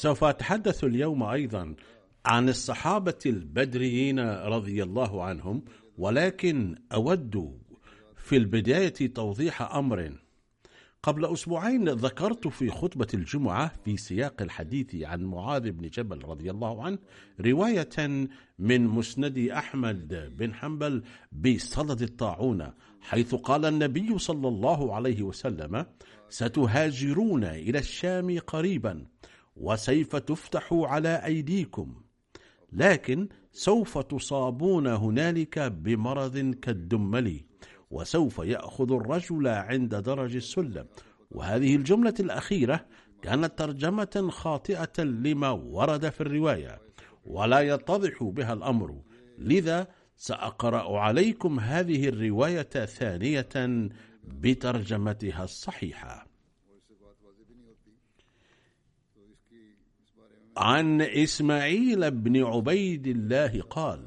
سوف أتحدث اليوم أيضا عن الصحابة البدريين رضي الله عنهم ولكن أود في البداية توضيح أمر. قبل أسبوعين ذكرت في خطبة الجمعة في سياق الحديث عن معاذ بن جبل رضي الله عنه رواية من مسند أحمد بن حنبل بصدد الطاعون حيث قال النبي صلى الله عليه وسلم ستهاجرون إلى الشام قريبا وسيف تفتح على أيديكم. لكن سوف تصابون هنالك بمرض كالدمل وسوف يأخذ الرجل عند درج السلم. وهذه الجملة الأخيرة كانت ترجمة خاطئة لما ورد في الرواية ولا يتضح بها الأمر. لذا سأقرأ عليكم هذه الرواية ثانية بترجمتها الصحيحة. عن إسماعيل بن عبيد الله قال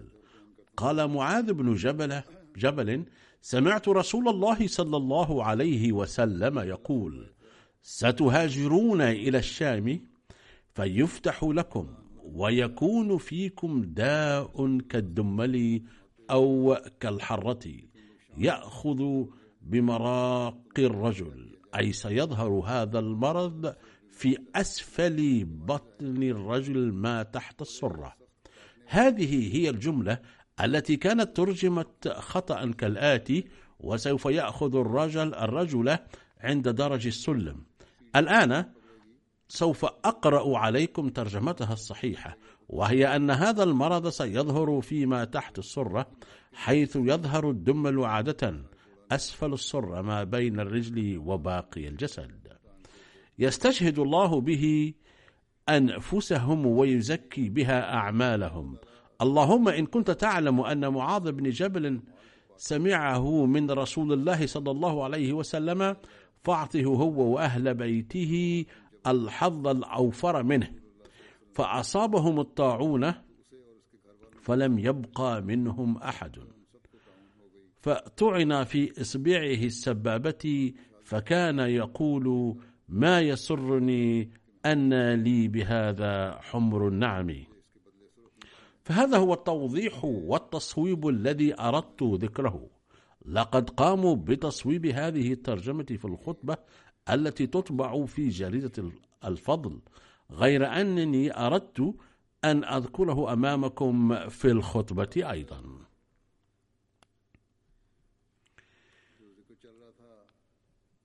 قال معاذ بن جبل جبل سمعت رسول الله صلى الله عليه وسلم يقول ستهاجرون إلى الشام فيفتح لكم ويكون فيكم داء كالدمل أو كالحرة يأخذ بمراق الرجل. أي سيظهر هذا المرض في أسفل بطن الرجل ما تحت السرة. هذه هي الجملة التي كانت ترجمت خطأ كالآتي وسوف يأخذ الرجل الرجل عند درج السلم. الآن سوف أقرأ عليكم ترجمتها الصحيحة وهي أن هذا المرض سيظهر فيما تحت السرة حيث يظهر الدمل عادة أسفل السرة ما بين الرجل وباقي الجسد. يستشهد الله به أنفسهم ويزكي بها أعمالهم. اللهم إن كنت تعلم أن معاذ بن جبل سمعه من رسول الله صلى الله عليه وسلم فأعطه هو وأهل بيته الحظ الأوفر منه. فأصابهم الطاعون فلم يبقى منهم أحد. فطعن في إصبعه السبابة فكان يقول ما يسرني أن لي بهذا حمر النعم. فهذا هو التوضيح والتصويب الذي أردت ذكره. لقد قاموا بتصويب هذه الترجمة في الخطبة التي تطبع في جريدة الفضل غير أنني أردت أن أذكره أمامكم في الخطبة أيضا.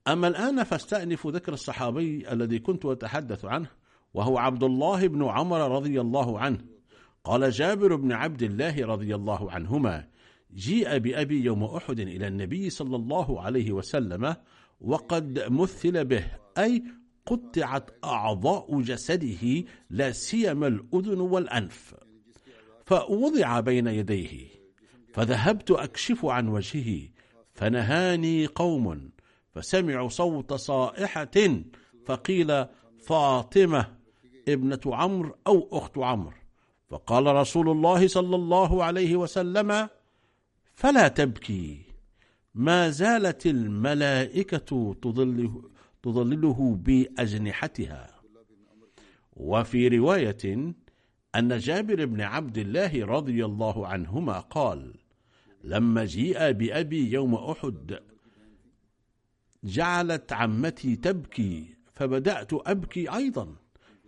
أما الآن فاستأنف ذكر الصحابي الذي كنت أتحدث عنه وهو عبد الله بن عمر رضي الله عنه. قال جابر بن عبد الله رضي الله عنهما جيء بأبي يوم أحد إلى النبي صلى الله عليه وسلم وقد مثل به أي قطعت أعضاء جسده لا سيما الأذن والأنف. فوضع بين يديه فذهبت أكشف عن وجهه فنهاني قوم. فسمعوا صوت صائحة فقيل فاطمة ابنة عمرو أو أخت عمرو. فقال رسول الله صلى الله عليه وسلم فلا تبكي. ما زالت الملائكة تظله, تظلله بأجنحتها. وفي رواية أن جابر بن عبد الله رضي الله عنهما قال لما جيء بأبي يوم أحد جعلت عمتي تبكي فبدأت أبكي أيضا.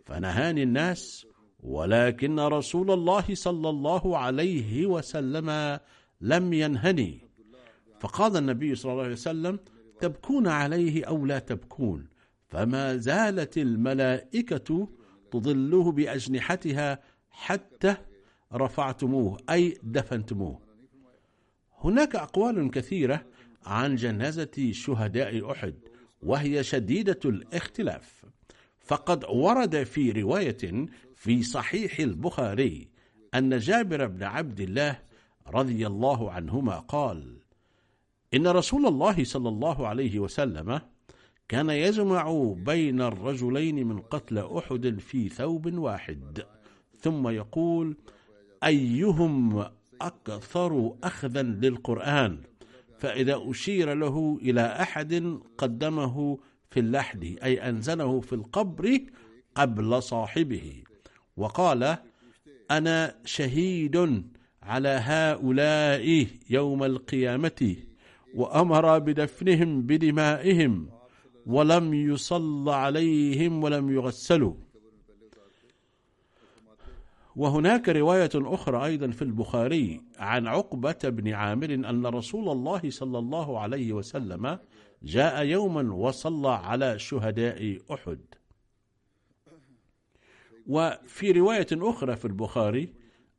فنهاني الناس ولكن رسول الله صلى الله عليه وسلم لم ينهني. فقال النبي صلى الله عليه وسلم تبكون عليه أو لا تبكون؟ فما زالت الملائكة تظله بأجنحتها حتى رفعتموه أي دفنتموه. هناك أقوال كثيرة عن جنازة شهداء أحد وهي شديدة الاختلاف. فقد ورد في رواية في صحيح البخاري أن جابر بن عبد الله رضي الله عنهما قال إن رسول الله صلى الله عليه وسلم كان يجمع بين الرجلين من قتل أحد في ثوب واحد ثم يقول أيهم أكثر أخذا للقرآن؟ فإذا أشير له إلى أحد قدمه في اللحد أي أنزله في القبر قبل صاحبه. وقال أنا شهيد على هؤلاء يوم القيامة وأمر بدفنهم بدمائهم ولم يصل عليهم ولم يغسلوا. وهناك رواية أخرى أيضا في البخاري عن عقبة بن عامر أن رسول الله صلى الله عليه وسلم جاء يوما وصلى على شهداء أحد. وفي رواية أخرى في البخاري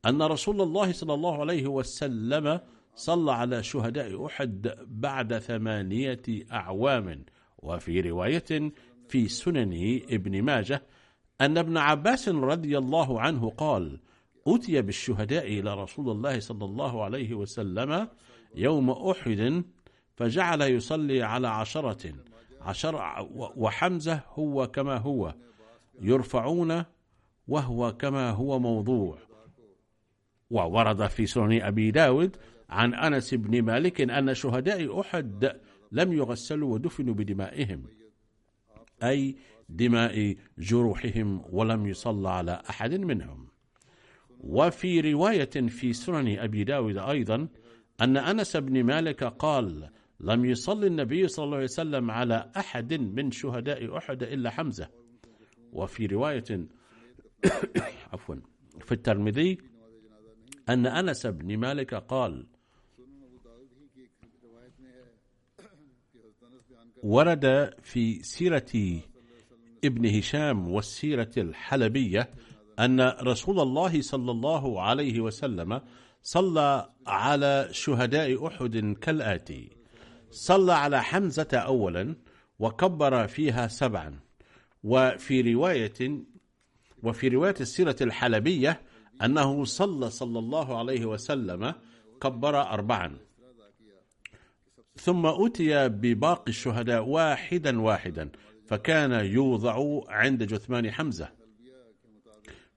أن رسول الله صلى الله عليه وسلم صلى على شهداء أحد بعد ثمانية أعوام. وفي رواية في سنن ابن ماجه أن ابن عباس رضي الله عنه قال أتي بالشهداء إلى رسول الله صلى الله عليه وسلم يوم أحد فجعل يصلي على عشرة عشر وحمزة هو كما هو يرفعون وهو كما هو موضوع. وورد في سنن أبي داود عن أنس بن مالك أن شهداء أحد لم يغسلوا ودفنوا بدمائهم. أي دماء جروحهم ولم يصلى على أحد منهم. وفي رواية في سنن أبي داود أيضا أن أنس بن مالك قال لم يصلي النبي صلى الله عليه وسلم على أحد من شهداء أحد إلا حمزة وفي رواية عفوا في الترمذي أن أنس بن مالك قال ورد في سيرة ابن هشام والسيرة الحلبية أن رسول الله صلى الله عليه وسلم صلى على شهداء أحد كالآتي. صلى على حمزة أولا وكبر فيها سبعا. وفي رواية وفي رواية السيرة الحلبية أنه صلى صلى الله عليه وسلم كبر أربعا. ثم أتي بباقي الشهداء واحدا واحدا. فكان يوضع عند جثمان حمزة.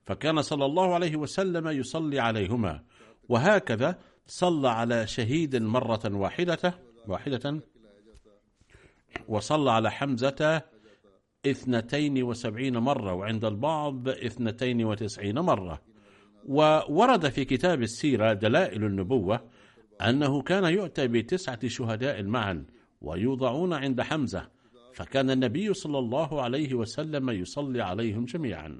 فكان صلى الله عليه وسلم يصلي عليهما. وهكذا صلى على شهيد مرة واحدة واحدة وصلى على حمزة اثنتين وسبعين مرة وعند البعض اثنتين وتسعين مرة. وورد في كتاب السيرة دلائل النبوة أنه كان يؤتى بتسعة شهداء معا ويوضعون عند حمزة. فكان النبي صلى الله عليه وسلم يصلي عليهم جميعا.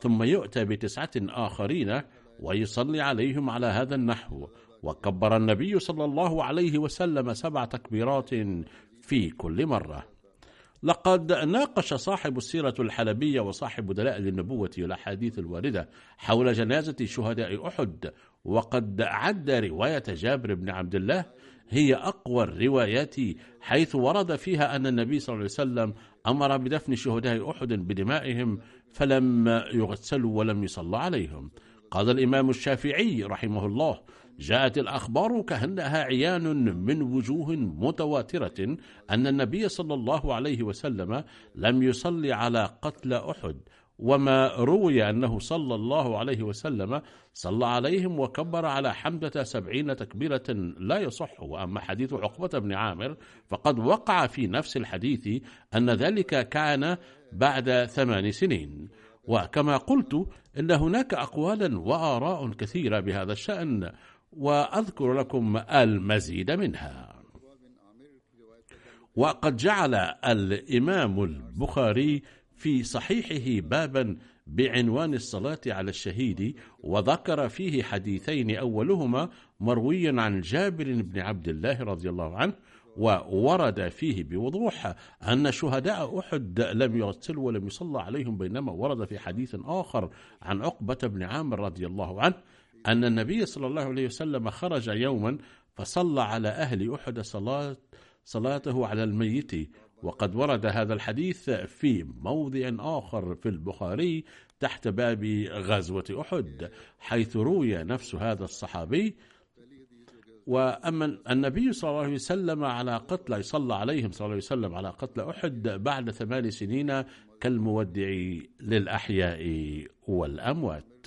ثم يؤتى بتسعة آخرين ويصلي عليهم على هذا النحو. وكبر النبي صلى الله عليه وسلم سبع تكبيرات في كل مرة. لقد ناقش صاحب السيرة الحلبية وصاحب دلائل النبوة والأحاديث الواردة حول جنازة شهداء أحد. وقد عد رواية جابر بن عبد الله هي أقوى الروايات حيث ورد فيها أن النبي صلى الله عليه وسلم أمر بدفن شهداء أحد بدمائهم فلم يغسلوا ولم يصلى عليهم. قال الإمام الشافعي رحمه الله جاءت الأخبار كأنها عيان من وجوه متواترة أن النبي صلى الله عليه وسلم لم يصلي على قتل أحد وما روي أنه صلى الله عليه وسلم صلى عليهم وكبر على حمدة سبعين تكبيرة لا يصح. وأما حديث عقبة بن عامر فقد وقع في نفس الحديث أن ذلك كان بعد ثمان سنين. وكما قلت إن هناك أقوالا وآراء كثيرة بهذا الشأن وأذكر لكم المزيد منها. وقد جعل الإمام البخاري في صحيحه بابا بعنوان الصلاة على الشهيد وذكر فيه حديثين أولهما مروي عن جابر بن عبد الله رضي الله عنه وورد فيه بوضوح أن شهداء أحد لم يغسلوا ولم يصلى عليهم بينما ورد في حديث آخر عن عقبة بن عامر رضي الله عنه أن النبي صلى الله عليه وسلم خرج يوما فصلى على أهل أحد صلاة صلاته على الميت وقد ورد هذا الحديث في موضع آخر في البخاري تحت باب غزوة أحد حيث روي نفس هذا الصحابي. وأما النبي صلى الله عليه وسلم على قتل صلى عليهم صلى الله عليه وسلم على قتل أحد بعد ثمان سنين كالمودع للأحياء والأموات.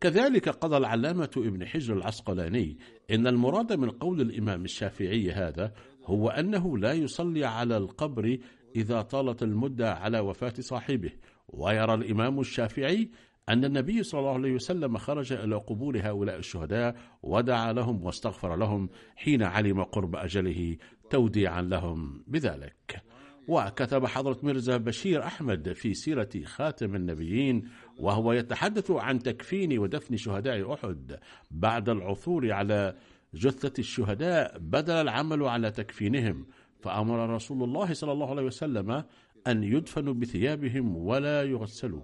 كذلك قضى العلامة ابن حجر العسقلاني إن المراد من قول الإمام الشافعي هذا هو أنه لا يصلي على القبر إذا طالت المدة على وفاة صاحبه. ويرى الإمام الشافعي أن النبي صلى الله عليه وسلم خرج إلى قبور هؤلاء الشهداء ودعا لهم واستغفر لهم حين علم قرب أجله توديعا لهم بذلك. وكتب حضرة مرزا بشير أحمد في سيرة خاتم النبيين وهو يتحدث عن تكفين ودفن شهداء أحد بعد العثور على جثة الشهداء بدل العمل على تكفينهم فأمر رسول الله صلى الله عليه وسلم أن يدفنوا بثيابهم ولا يغسلوا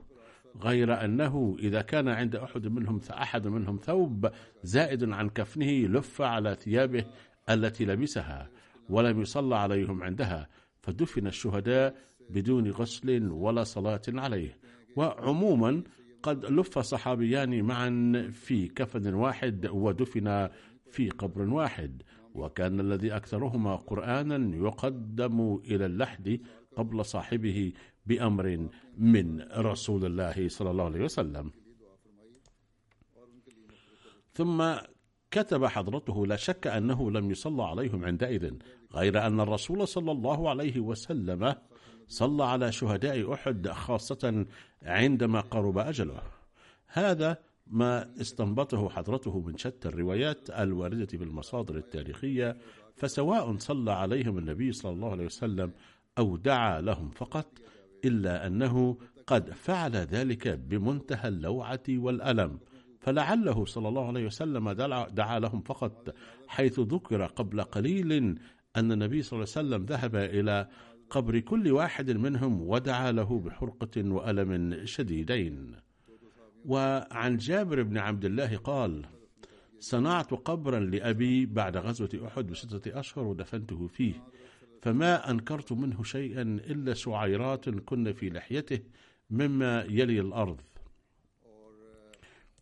غير أنه إذا كان عند أحد منهم أحد منهم ثوب زائد عن كفنه لف على ثيابه التي لبسها ولم يصلى عليهم عندها فدفن الشهداء بدون غسل ولا صلاة عليه. وعموما قد لف صحابيان معا في كفن واحد ودفن في قبر واحد وكان الذي أكثرهما قرآنا يقدم إلى اللحد قبل صاحبه بأمر من رسول الله صلى الله عليه وسلم. ثم كتب حضرته لا شك أنه لم يصلى عليهم عندئذ غير أن الرسول صلى الله عليه وسلم صلى على شهداء أحد خاصة عندما قرب أجله. هذا ما استنبطه حضرته من شتى الروايات الواردة في المصادر التاريخية فسواء صلى عليهم النبي صلى الله عليه وسلم أو دعا لهم فقط إلا أنه قد فعل ذلك بمنتهى اللوعة والألم. فلعله صلى الله عليه وسلم دعا لهم فقط حيث ذكر قبل قليل أن النبي صلى الله عليه وسلم ذهب إلى قبر كل واحد منهم ودعا له بحرقة وألم شديدين. وعن جابر بن عبد الله قال صنعت قبرا لأبي بعد غزوة أحد بستة أشهر ودفنته فيه فما أنكرت منه شيئا إلا شعيرات كن في لحيته مما يلي الأرض.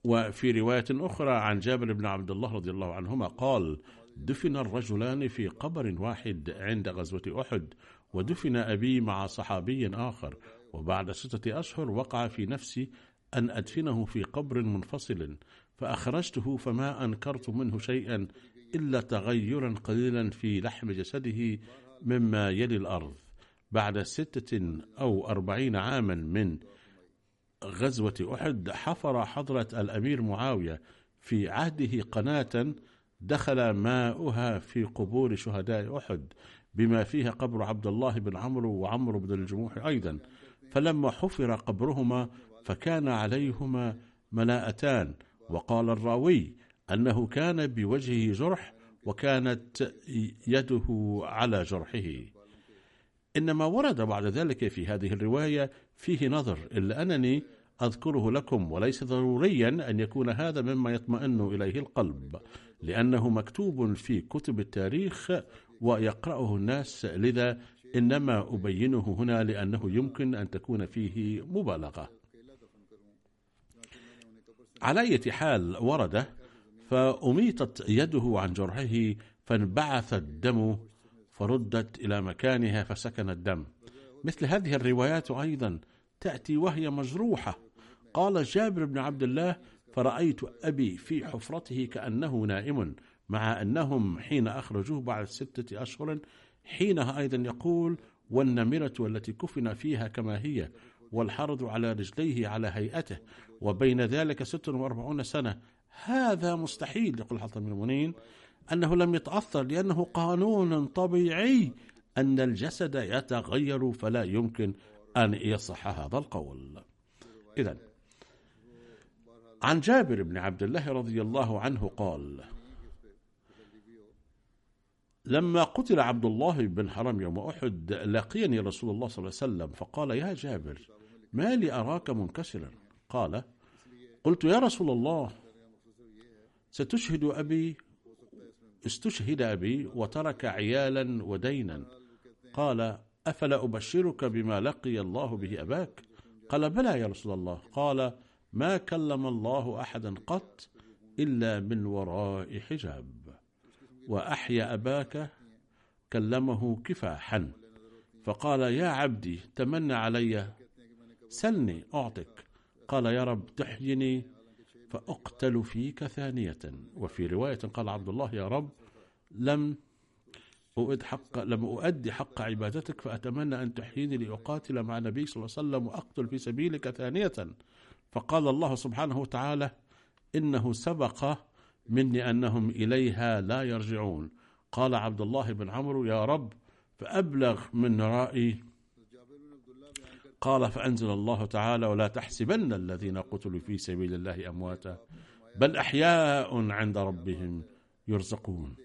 وفي رواية أخرى عن جابر بن عبد الله رضي الله عنهما قال دفن الرجلان في قبر واحد عند غزوة أحد ودفن أبي مع صحابي آخر وبعد ستة أشهر وقع في نفسي أن أدفنه في قبر منفصل فأخرجته فما أنكرت منه شيئا إلا تغيرا قليلا في لحم جسده مما يلي الأرض. بعد ستة أو أربعين عاما من غزوة أحد حفر حضرة الأمير معاوية في عهده قناة دخل ماؤها في قبور شهداء أحد بما فيها قبر عبد الله بن عمرو وعمرو بن الجموح أيضا. فلما حفر قبرهما فكان عليهما ملاءتان وقال الراوي أنه كان بوجهه جرح وكانت يده على جرحه. إنما ورد بعد ذلك في هذه الرواية فيه نظر إلا أنني أذكره لكم وليس ضروريا أن يكون هذا مما يطمئن إليه القلب لأنه مكتوب في كتب التاريخ ويقرأه الناس لذا إنما أبينه هنا لأنه يمكن أن تكون فيه مبالغة. على أي حال ورد فأميتت يده عن جرحه فانبعث الدم فردت إلى مكانها فسكن الدم. مثل هذه الروايات أيضا تأتي وهي مجروحة. قال جابر بن عبد الله فرأيت أبي في حفرته كأنه نائم مع أنهم حين أخرجوه بعد ستة أشهر حينها أيضا يقول والنمرة التي كفن فيها كما هي والحرد على رجليه على هيئته وبين ذلك ست وأربعون سنة. هذا مستحيل يقول حسن بن منين أنه لم يتأثر لأنه قانون طبيعي أن الجسد يتغير فلا يمكن أن يصح هذا القول. إذا عن جابر بن عبد الله رضي الله عنه قال لما قتل عبد الله بن حرام يوم أحد لقيني رسول الله صلى الله عليه وسلم فقال يا جابر ما لي أراك منكسرا. قال قلت يا رسول الله ستشهد أبي استشهد أبي وترك عيالا ودينا. قال أفلا أبشرك بما لقي الله به أباك؟ قال بلى يا رسول الله. قال ما كلم الله أحدا قط إلا من وراء حجاب. وأحيا أباك كلمه كفاحا. فقال يا عبدي تمنى علي سلني أعطك. قال يا رب تحيني فأقتل فيك ثانية. وفي رواية قال عبد الله يا رب لم أؤد حق لم أؤدي حق عبادتك فأتمنى أن تحييني لأقاتل مع النبي صلى الله عليه وسلم وأقتل في سبيلك ثانية. فقال الله سبحانه وتعالى إنه سبق مني أنهم إليها لا يرجعون. قال عبد الله بن عمرو يا رب فأبلغ من رأي قال فأنزل الله تعالى ولا تحسبن الذين قتلوا في سبيل الله أمواتا بل أحياء عند ربهم يرزقون.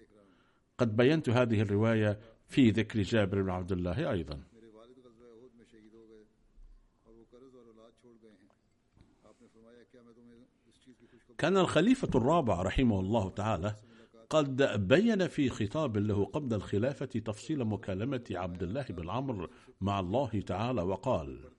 قد بينت هذه الرواية في ذكر جابر بن عبد الله أيضا. كان الخليفة الرابع رحمه الله تعالى قد بين في خطاب له قبل الخلافة تفصيل مكالمة عبد الله بن عمرو مع الله تعالى وقال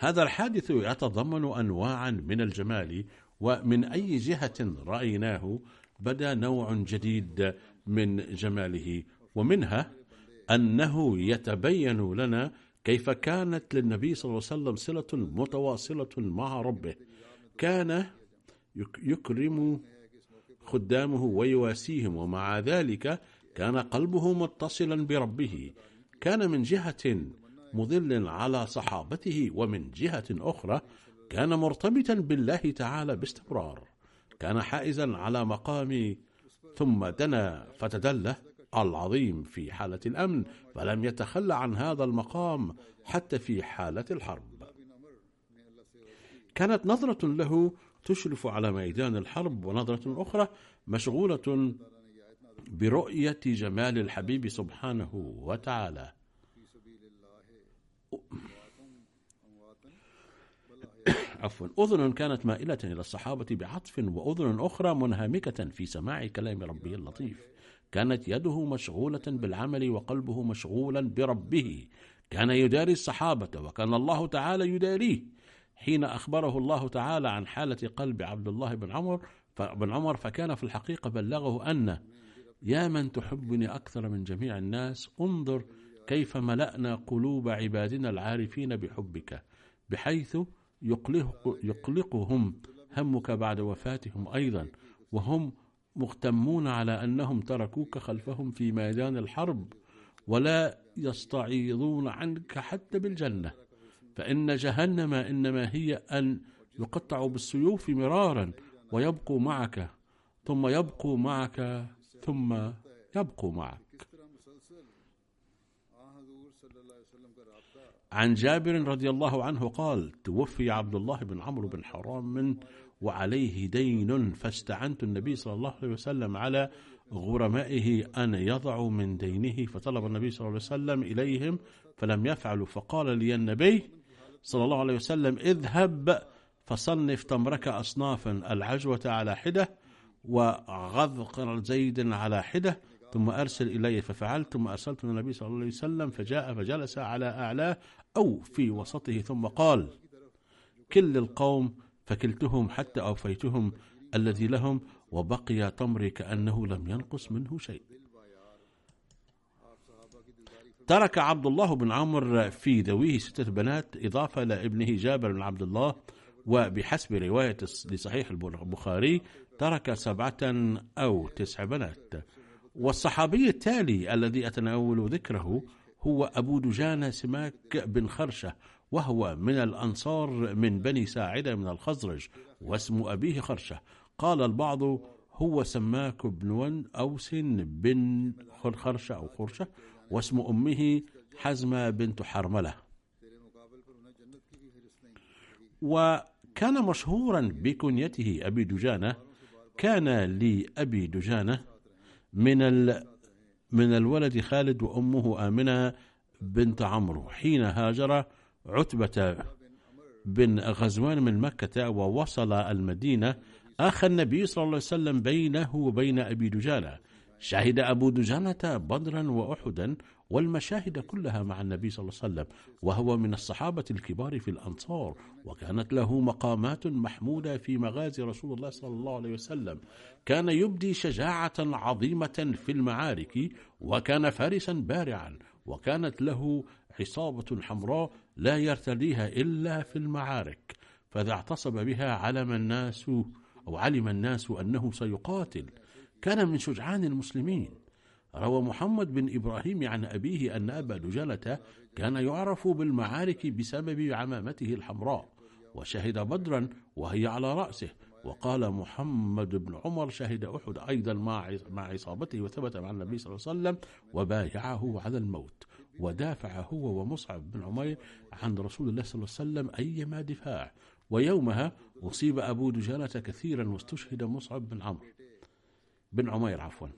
هذا الحادث يتضمن أنواعا من الجمال ومن أي جهة رأيناه بدا نوع جديد من جماله ومنها أنه يتبين لنا كيف كانت للنبي صلى الله عليه وسلم صلة متواصلة مع ربه. كان يكرم خدامه ويواسيهم ومع ذلك كان قلبه متصلا بربه. كان من جهة مضل على صحابته ومن جهة أخرى كان مرتبطا بالله تعالى باستمرار. كان حائزا على مقام ثم دنا فتدله العظيم في حالة الأمن فلم يتخلى عن هذا المقام حتى في حالة الحرب. كانت نظرة له تشرف على ميدان الحرب ونظرة أخرى مشغولة برؤية جمال الحبيب سبحانه وتعالى. عفوا. أذن كانت مائلة إلى الصحابة بعطف وأذن أخرى منهمكة في سماع كلام ربه اللطيف. كانت يده مشغولة بالعمل وقلبه مشغولا بربه. كان يداري الصحابة وكان الله تعالى يداريه. حين أخبره الله تعالى عن حالة قلب عبد الله بن عمر بن عمر فكان في الحقيقة بلغه أن يا من تحبني أكثر من جميع الناس انظر كيف ملأنا قلوب عبادنا العارفين بحبك بحيث يقلق يقلقهم همك بعد وفاتهم أيضا وهم مغتمون على أنهم تركوك خلفهم في ميدان الحرب ولا يستعيضون عنك حتى بالجنة. فإن جهنم إنما هي أن يقطعوا بالسيوف مرارا ويبقوا معك ثم يبقوا معك ثم يبقوا معك. عن جابر رضي الله عنه قال توفي عبد الله بن عمرو بن حرام وعليه دين فاستعنت النبي صلى الله عليه وسلم على غرمائه أن يضعوا من دينه فطلب النبي صلى الله عليه وسلم إليهم فلم يفعلوا فقال لي النبي صلى الله عليه وسلم اذهب فصنف تمرك أصنافا العجوة على حدة وغذق زيد على حدة ثم أرسل إلي ففعلت ثم أرسلت النبي صلى الله عليه وسلم فجاء فجلس على أعلاه أو في وسطه ثم قال كل القوم فكلتهم حتى أوفيتهم الذي لهم وبقي تمري كأنه لم ينقص منه شيء. ترك عبد الله بن عمرو في ذويه ستة بنات إضافة لابنه جابر بن عبد الله وبحسب رواية لصحيح البخاري ترك سبعة أو تسع بنات. والصحابي التالي الذي أتناول ذكره هو أبو دجانة سماك بن خرشة وهو من الأنصار من بني ساعدة من الخزرج واسم أبيه خرشة. قال البعض هو سماك بن ون أوس بن خرشة أو خرشة واسم أمه حزمة بنت حرملة. وكان مشهورا بكنيته أبي دجانة كان لأبي دجانة من ال من الولد خالد وأمه آمنة بنت عمرو. حين هاجر عتبة بن غزوان من مكة ووصل المدينة أخى النبي صلى الله عليه وسلم بينه وبين أبي دجانة شهد أبو دجانة بدرا وأحدا والمشاهد كلها مع النبي صلى الله عليه وسلم وهو من الصحابة الكبار في الأنصار. وكانت له مقامات محمودة في مغازي رسول الله صلى الله عليه وسلم. كان يبدي شجاعة عظيمة في المعارك وكان فارسا بارعا وكانت له عصابة حمراء لا يرتديها إلا في المعارك. فإذا اعتصب بها علم الناس أو علم الناس أنه سيقاتل. كان من شجعان المسلمين. روى محمد بن إبراهيم عن أبيه أن أبا دجلة كان يعرف بالمعارك بسبب عمامته الحمراء وشهد بدرا وهي على رأسه وقال محمد بن عمر شهد أحد أيضا مع عصابته وثبت مع النبي صلى الله عليه وسلم وبايعه على الموت ودافع هو ومصعب بن عمير عن رسول الله صلى الله عليه وسلم أيما دفاع. ويومها أصيب أبو دجالة كثيرا واستشهد مصعب بن عمرو بن عمير عفوا.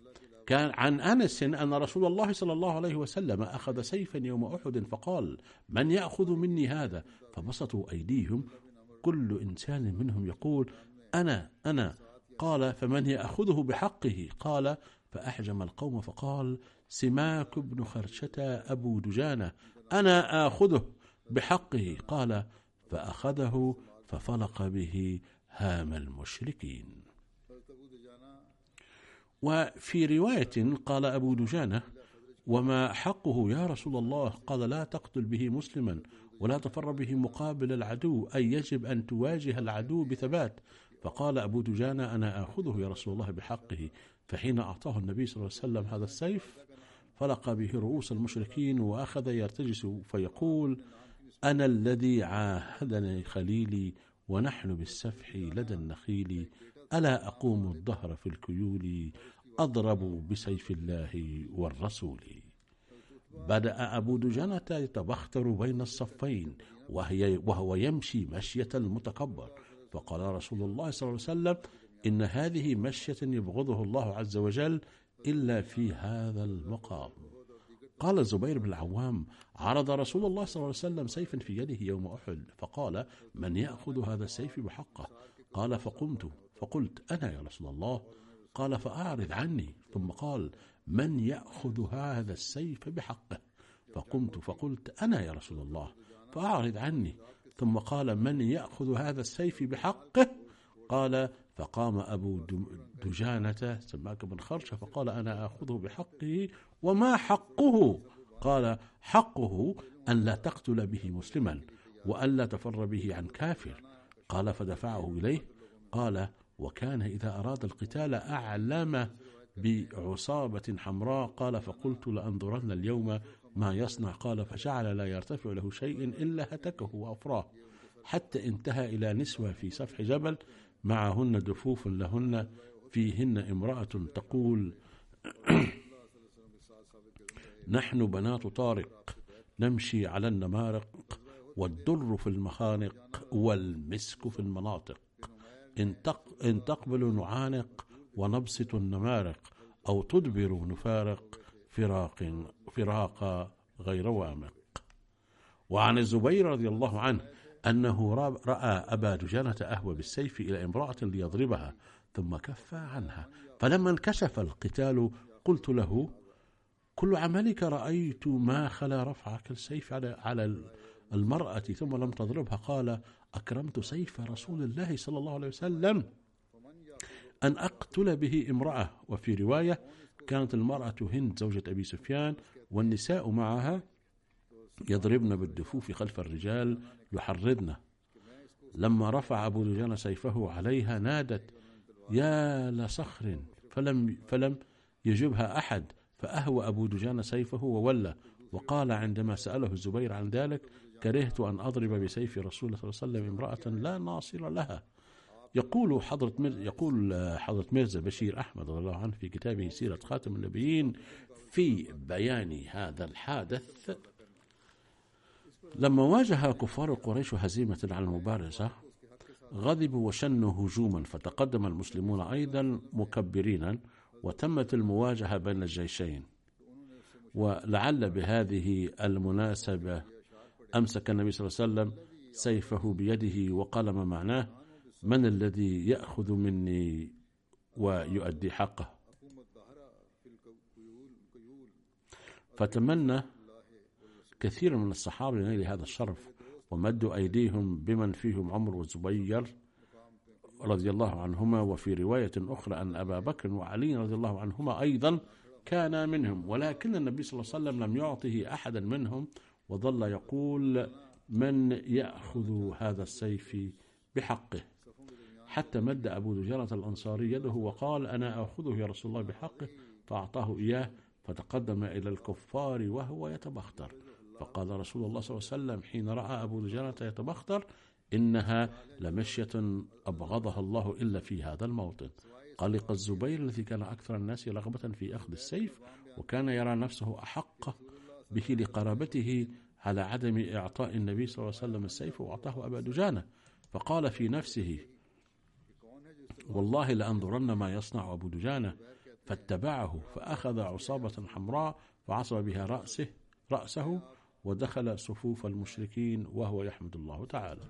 كان عن أنس أن رسول الله صلى الله عليه وسلم أخذ سيفا يوم أحد فقال من يأخذ مني هذا؟ فبسطوا أيديهم. كل إنسان منهم يقول أنا أنا. قال فمن يأخذه بحقه؟ قال فأحجم القوم فقال سماك بن خرشة أبو دجانة أنا آخذه بحقه. قال فأخذه ففلق به هام المشركين. وفي رواية قال أبو دجانة وما حقه يا رسول الله؟ قال لا تقتل به مسلما ولا تفر به مقابل العدو أي يجب أن تواجه العدو بثبات. فقال أبو دجانة أنا آخذه يا رسول الله بحقه. فحين أعطاه النبي صلى الله عليه وسلم هذا السيف فلق به رؤوس المشركين وأخذ يرتجس فيقول أنا الذي عاهدني خليلي ونحن بالسفح لدى النخيل ألا أقوم الظهر في الكيول أضرب بسيف الله والرسول؟ بدأ أبو دجنة يتبختر بين الصفين وهي وهو يمشي مشية المتكبر. فقال رسول الله صلى الله عليه وسلم إن هذه مشية يبغضه الله عز وجل إلا في هذا المقام. قال الزبير بن العوام عرض رسول الله صلى الله عليه وسلم سيفا في يده يوم أحد فقال من يأخذ هذا السيف بحقه؟ قال فقمت. فقلت أنا يا رسول الله؟ قال فأعرض عني. ثم قال من يأخذ هذا السيف بحقه؟ فقمت فقلت أنا يا رسول الله. فأعرض عني. ثم قال من يأخذ هذا السيف بحقه؟ قال فقام أبو دجانة سماك بن خرشة فقال أنا آخذه بحقه وما حقه؟ قال حقه أن لا تقتل به مسلما وأن لا تفر به عن كافر. قال فدفعه إليه. قال وكان إذا أراد القتال أعلم بعصابة حمراء قال فقلت لأنظرن اليوم ما يصنع. قال فجعل لا يرتفع له شيء إلا هتكه وأفراه. حتى انتهى إلى نسوة في سفح جبل معهن دفوف لهن فيهن امرأة تقول نحن بنات طارق نمشي على النمارق والدر في المخانق والمسك في المناطق. إن تقبل نعانق ونبسط النمارق أو تدبر نفارق فراق فراق غير وامق. وعن الزبير رضي الله عنه أنه رأى أبا دجانة أهوى بالسيف إلى امرأة ليضربها ثم كف عنها فلما انكشف القتال قلت له كل عملك رأيت ما خلا رفعك السيف على على المرأة ثم لم تضربها. قال أكرمت سيف رسول الله صلى الله عليه وسلم أن أقتل به امرأة. وفي رواية كانت المرأة هند زوجة أبي سفيان والنساء معها يضربن بالدفوف خلف الرجال يحرضن. لما رفع أبو دجان سيفه عليها نادت يا لصخر. فلم, فلم يجبها أحد فأهوى أبو دجان سيفه وولى. وقال عندما سأله الزبير عن ذلك كرهت أن أضرب بسيف رسول الله صلى الله عليه وسلم امرأة لا ناصر لها. يقول حضرة مر... يقول حضرة ميرزا بشير أحمد رضي الله عنه في كتابه سيرة خاتم النبيين في بيان هذا الحادث لما واجه كفار قريش هزيمة على المبارزة غضبوا وشنوا هجوما فتقدم المسلمون أيضا مكبرين وتمت المواجهة بين الجيشين ولعل بهذه المناسبة أمسك النبي صلى الله عليه وسلم سيفه بيده وقال ما معناه من الذي يأخذ مني ويؤدي حقه؟ فتمنى كثير من الصحابة لنيل هذا الشرف ومدوا أيديهم بمن فيهم عمر والزبير رضي الله عنهما وفي رواية أخرى أن أبا بكر وعلي رضي الله عنهما أيضا كان منهم ولكن النبي صلى الله عليه وسلم لم يعطه أحدا منهم وظل يقول من يأخذ هذا السيف بحقه. حتى مد أبو دجانة الأنصاري يده وقال أنا أخذه يا رسول الله بحقه فأعطاه إياه فتقدم إلى الكفار وهو يتبختر. فقال رسول الله صلى الله عليه وسلم حين رأى أبو دجانة يتبختر إنها لمشية أبغضها الله إلا في هذا الموطن. قلق الزبير الذي كان أكثر الناس رغبة في أخذ السيف وكان يرى نفسه أحق به لقرابته على عدم إعطاء النبي صلى الله عليه وسلم السيف وأعطاه أبا دجانة. فقال في نفسه والله لأنظرن ما يصنع أبو دجانة. فاتبعه فأخذ عصابة حمراء فعصب بها رأسه رأسه ودخل صفوف المشركين وهو يحمد الله تعالى.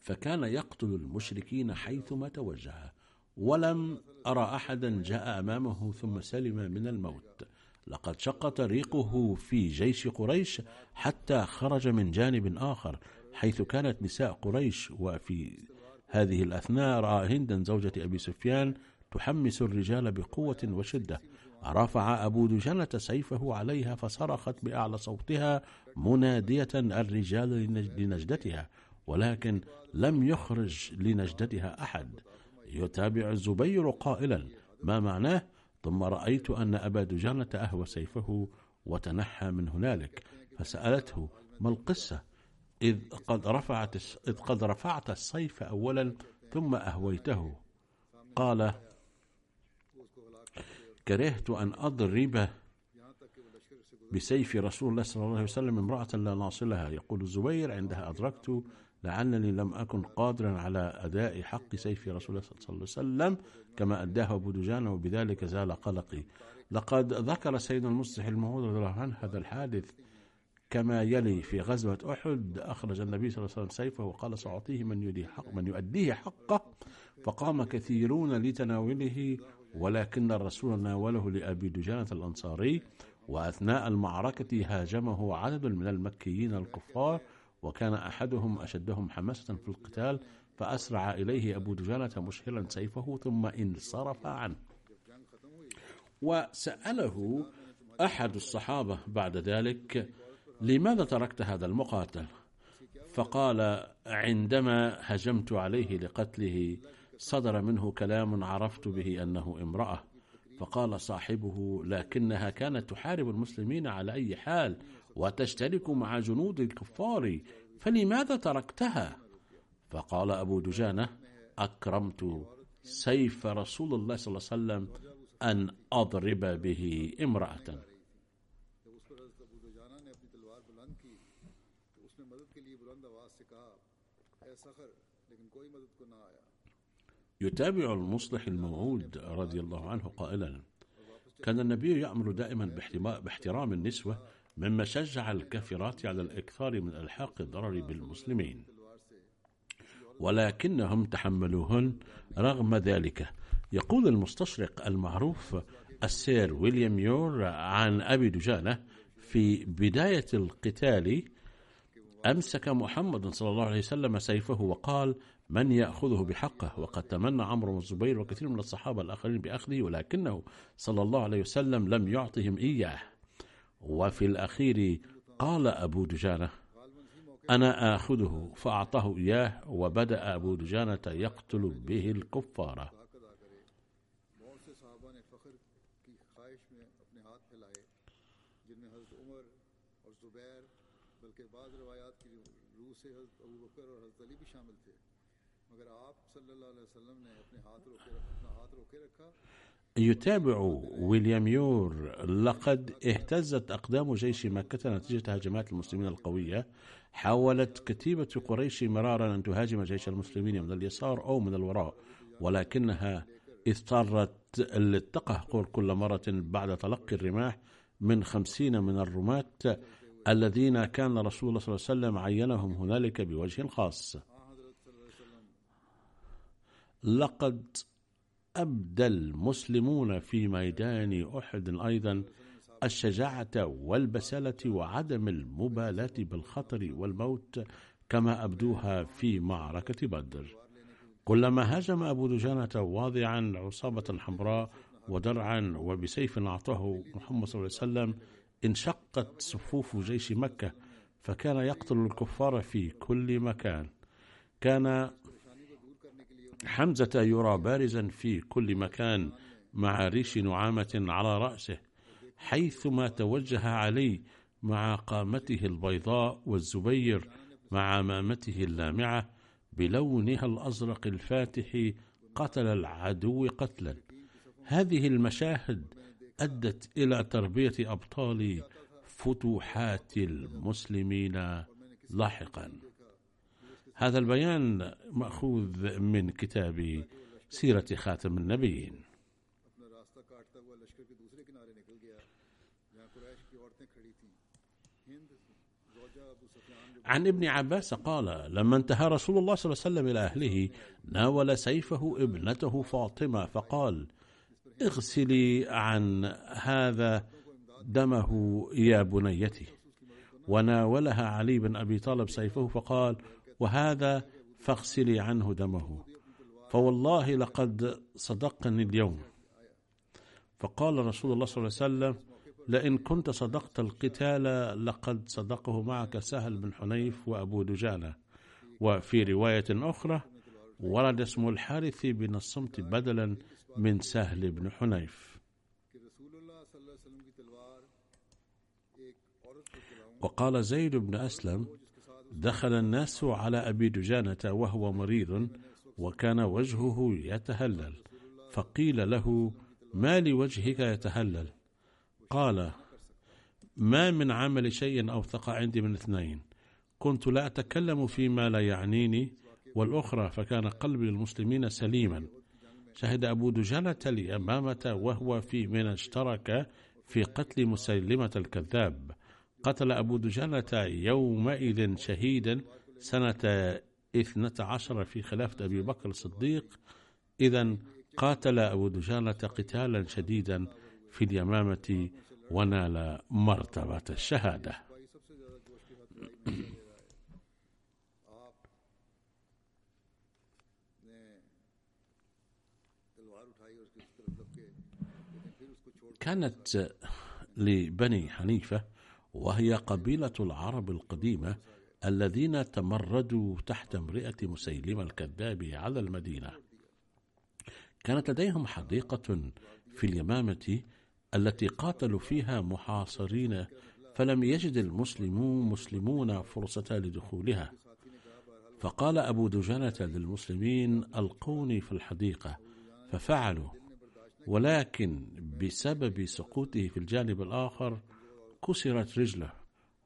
فكان يقتل المشركين حيثما توجه ولم أرى أحدا جاء أمامه ثم سلم من الموت. لقد شق طريقه في جيش قريش حتى خرج من جانب آخر حيث كانت نساء قريش وفي هذه الأثناء رأى هندا زوجة أبي سفيان تحمس الرجال بقوة وشدة. رفع أبو دجنة سيفه عليها فصرخت بأعلى صوتها منادية الرجال لنجدتها ولكن لم يخرج لنجدتها أحد. يتابع الزبير قائلا ما معناه؟ ثم رأيت أن أبا دجانة أهوى سيفه وتنحى من هنالك فسألته ما القصة؟ إذ قد رفعت إذ قد رفعت السيف أولا ثم أهويته. قال كرهت أن أضرب بسيف رسول الله صلى الله عليه وسلم امرأة لا ناصلها يقول الزبير عندها أدركت لعلني لم أكن قادرا على أداء حق سيف رسول الله صلى الله عليه وسلم كما أداه أبو دجان وبذلك زال قلقي. لقد ذكر سيدنا المصلح الموعود رضي الله عنه هذا الحادث كما يلي في غزوة أحد. أخرج النبي صلى الله عليه وسلم سيفه وقال سأعطيه من يؤديه حق من يؤديه حقه فقام كثيرون لتناوله ولكن الرسول ناوله لأبي دجانة الأنصاري وأثناء المعركة هاجمه عدد من المكيين الكفار وكان أحدهم أشدهم حماسة في القتال فأسرع إليه أبو دجانة مشهلا سيفه ثم انصرف عنه. وسأله أحد الصحابة بعد ذلك لماذا تركت هذا المقاتل؟ فقال عندما هجمت عليه لقتله صدر منه كلام عرفت به أنه امرأة فقال صاحبه لكنها كانت تحارب المسلمين على أي حال وتشترك مع جنود الكفار فلماذا تركتها؟ فقال أبو دجانة أكرمت سيف رسول الله صلى الله عليه وسلم أن أضرب به امرأة. يتابع المصلح الموعود رضي الله عنه قائلا كان النبي يأمر دائما باحترام النسوة مما شجع الكافرات على الإكثار من إلحاق الضرر بالمسلمين. ولكنهم تحملوهن رغم ذلك. يقول المستشرق المعروف السير ويليام يور عن أبي دجانة في بداية القتال أمسك محمد صلى الله عليه وسلم سيفه وقال من يأخذه بحقه. وقد تمنى عمرو بن الزبير وكثير من الصحابة الآخرين بأخذه ولكنه صلى الله عليه وسلم لم يعطهم إياه. وفي الأخير قال أبو دجانة أنا آخذه فأعطاه إياه وبدأ أبو دجانة يقتل به الكفارة بلکہ بعض روایات کی روح سے حضرت ابو بکر اور حضرت علی بھی شامل تھے۔ يتابع ويليام يور لقد اهتزت أقدام جيش مكة نتيجة هجمات المسلمين القوية. حاولت كتيبة قريش مرارا أن تهاجم جيش المسلمين من اليسار أو من الوراء ولكنها اضطرت للتقهقر كل مرة بعد تلقي الرماح من خمسين من الرماة الذين كان رسول الله صلى الله عليه وسلم عينهم هنالك بوجه خاص. لقد أبدى المسلمون في ميدان أحد أيضا الشجاعة والبسالة وعدم المبالاة بالخطر والموت كما أبدوها في معركة بدر. كلما هاجم أبو دجانة واضعا عصابة حمراء ودرعا وبسيف أعطاه محمد صلى الله عليه وسلم انشقت صفوف جيش مكة فكان يقتل الكفار في كل مكان. كان حمزة يرى بارزا في كل مكان مع ريش نعامة على رأسه حيثما توجه علي مع قامته البيضاء والزبير مع عمامته اللامعة بلونها الأزرق الفاتح قتل العدو قتلا. هذه المشاهد أدت إلى تربية أبطال فتوحات المسلمين لاحقا. هذا البيان مأخوذ من كتاب سيرة خاتم النبيين. عن ابن عباس قال لما انتهى رسول الله صلى الله عليه وسلم إلى أهله ناول سيفه ابنته فاطمة فقال اغسلي عن هذا دمه يا بنيتي. وناولها علي بن أبي طالب سيفه فقال وهذا فاغسلي عنه دمه. فوالله لقد صدقني اليوم. فقال رسول الله صلى الله عليه وسلم لئن كنت صدقت القتال لقد صدقه معك سهل بن حنيف وأبو دجانة. وفي رواية أخرى ورد اسم الحارث بن الصمت بدلا من سهل بن حنيف. وقال زيد بن أسلم دخل الناس على أبي دجانة وهو مريض وكان وجهه يتهلل فقيل له ما لوجهك يتهلل؟ قال ما من عمل شيء أوثق عندي من اثنين كنت لا أتكلم فيما لا يعنيني والأخرى فكان قلبي للمسلمين سليما. شهد أبو دجانة اليمامة وهو في من اشترك في قتل مسيلمة الكذاب. قتل أبو دجانة يومئذ شهيدا سنة 12 في خلافة أبي بكر الصديق. إذا قاتل أبو دجانة قتالا شديدا في اليمامة ونال مرتبة الشهادة. كانت لبني حنيفة وهي قبيلة العرب القديمة الذين تمردوا تحت امرئة مسيلمة الكذاب على المدينة. كانت لديهم حديقة في اليمامة التي قاتلوا فيها محاصرين فلم يجد المسلمون مسلمون فرصة لدخولها. فقال أبو دجانة للمسلمين ألقوني في الحديقة. ففعلوا ولكن بسبب سقوطه في الجانب الآخر كسرت رجله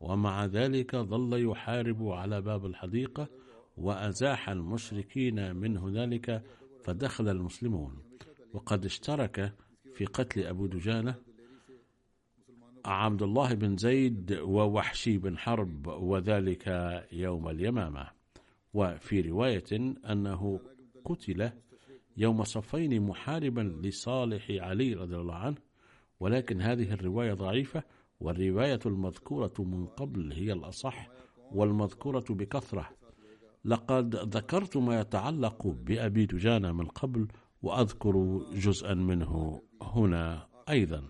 ومع ذلك ظل يحارب على باب الحديقة وأزاح المشركين من هنالك فدخل المسلمون. وقد اشترك في قتل أبو دجانة عبد الله بن زيد ووحشي بن حرب وذلك يوم اليمامة. وفي رواية أنه قتل يوم صفين محاربا لصالح علي رضي الله عنه ولكن هذه الرواية ضعيفة والرواية المذكورة من قبل هي الأصح والمذكورة بكثرة. لقد ذكرت ما يتعلق بأبي دجانة من قبل وأذكر جزءا منه هنا أيضا.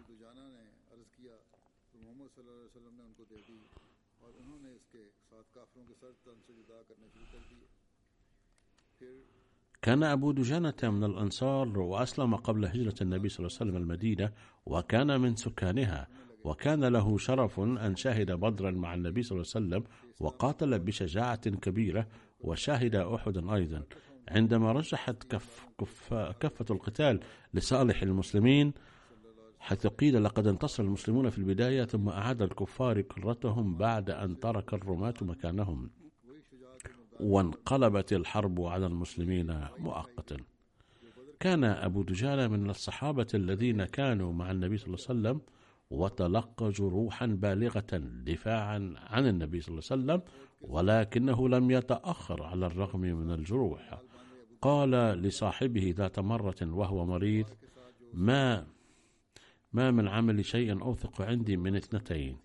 كان أبو دجانة من الأنصار وأسلم قبل هجرة النبي صلى الله عليه وسلم المدينة وكان من سكانها وكان له شرف أن شهد بدرا مع النبي صلى الله عليه وسلم وقاتل بشجاعة كبيرة وشهد أحدا أيضا. عندما رجحت كف كف كفة القتال لصالح المسلمين حيث قيل لقد انتصر المسلمون في البداية ثم أعاد الكفار كرتهم بعد أن ترك الرماة مكانهم. وانقلبت الحرب على المسلمين مؤقتا. كان أبو دجانة من الصحابة الذين كانوا مع النبي صلى الله عليه وسلم وتلقى جروحا بالغة دفاعا عن النبي صلى الله عليه وسلم ولكنه لم يتأخر على الرغم من الجروح. قال لصاحبه ذات مرة وهو مريض ما ما من عمل شيء أوثق عندي من اثنتين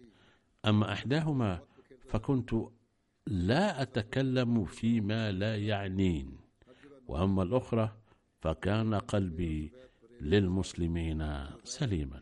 أما إحداهما فكنت لا أتكلم فيما لا يعنين وأما الأخرى فكان قلبي للمسلمين سليما.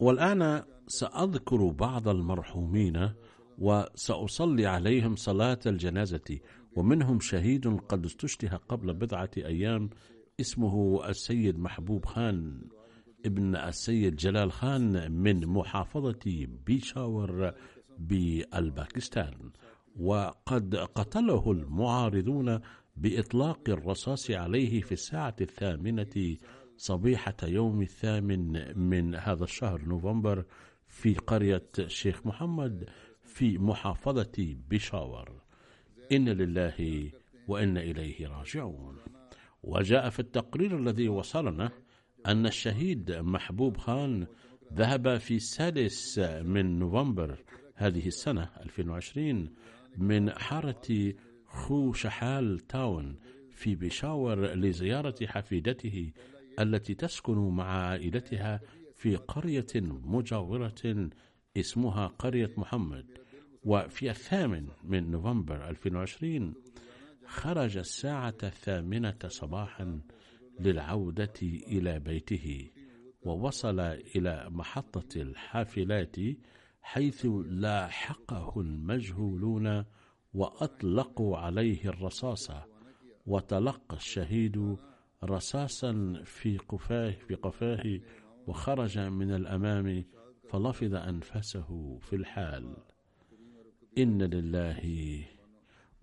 والآن سأذكر بعض المرحومين وسأصلي عليهم صلاة الجنازة ومنهم شهيد قد استشتها قبل بضعة أيام اسمه السيد محبوب خان. ابن السيد جلال خان من محافظة بيشاور بالباكستان. وقد قتله المعارضون بإطلاق الرصاص عليه في الساعة الثامنة صبيحة يوم الثامن من هذا الشهر نوفمبر في قرية شيخ محمد في محافظة بشاور. إن لله وإن إليه راجعون. وجاء في التقرير الذي وصلنا أن الشهيد محبوب خان ذهب في السادس من نوفمبر هذه السنة 2020 من حارة خو شحال تاون في بشاور لزيارة حفيدته التي تسكن مع عائلتها في قرية مجاورة اسمها قرية محمد. وفي الثامن من نوفمبر 2020 خرج الساعة الثامنة صباحا للعودة إلى بيته ووصل إلى محطة الحافلات حيث لاحقه المجهولون وأطلقوا عليه الرصاص وتلقى الشهيد رصاصا في قفاه في قفاه وخرج من الأمام فلفظ أنفسه في الحال. إن لله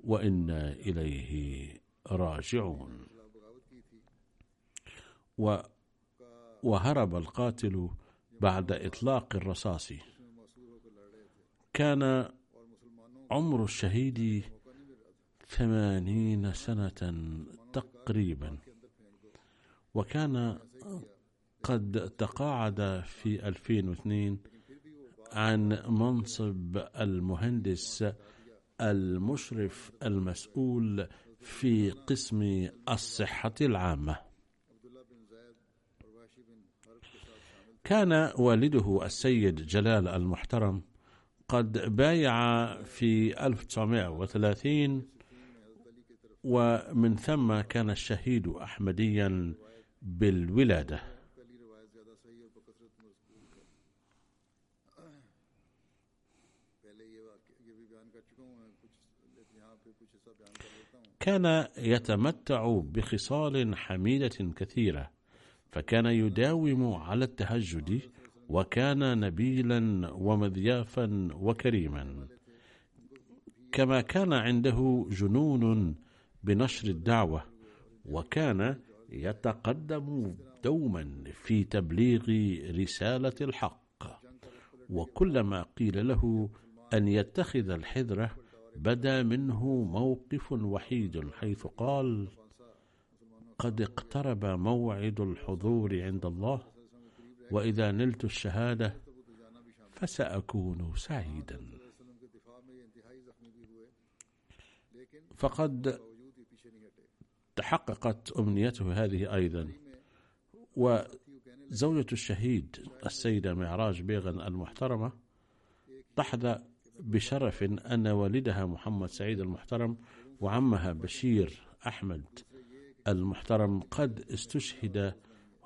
وإنا إليه راجعون. و وهرب القاتل بعد إطلاق الرصاص. كان عمر الشهيد ثمانين سنة تقريبا. وكان قد تقاعد في 2002 عن منصب المهندس المشرف المسؤول في قسم الصحة العامة. كان والده السيد جلال المحترم قد بايع في 1930 ومن ثم كان الشهيد أحمديا بالولادة. كان يتمتع بخصال حميدة كثيرة فكان يداوم على التهجد وكان نبيلا ومذيافا وكريما. كما كان عنده جنون بنشر الدعوة وكان يتقدم دوما في تبليغ رسالة الحق. وكلما قيل له أن يتخذ الحذرة بدا منه موقف وحيد حيث قال قد اقترب موعد الحضور عند الله وإذا نلت الشهادة فسأكون سعيدا. فقد تحققت أمنيته هذه أيضا وزوجة الشهيد السيدة معراج بيغن المحترمة تحظى بشرف أن والدها محمد سعيد المحترم وعمها بشير أحمد المحترم قد استشهد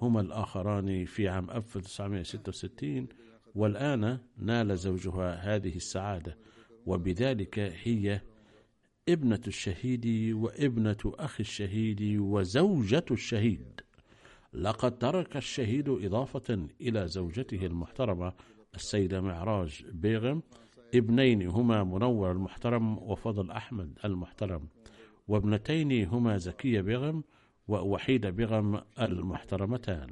هما الآخران في عام 1966 والآن نال زوجها هذه السعادة. وبذلك هي ابنة الشهيد وابنة أخي الشهيد وزوجة الشهيد. لقد ترك الشهيد إضافة إلى زوجته المحترمة السيدة معراج بيغم. ابنين هما منور المحترم وفضل أحمد المحترم وابنتين هما زكية بيغم ووحيدة بيغم المحترمتان.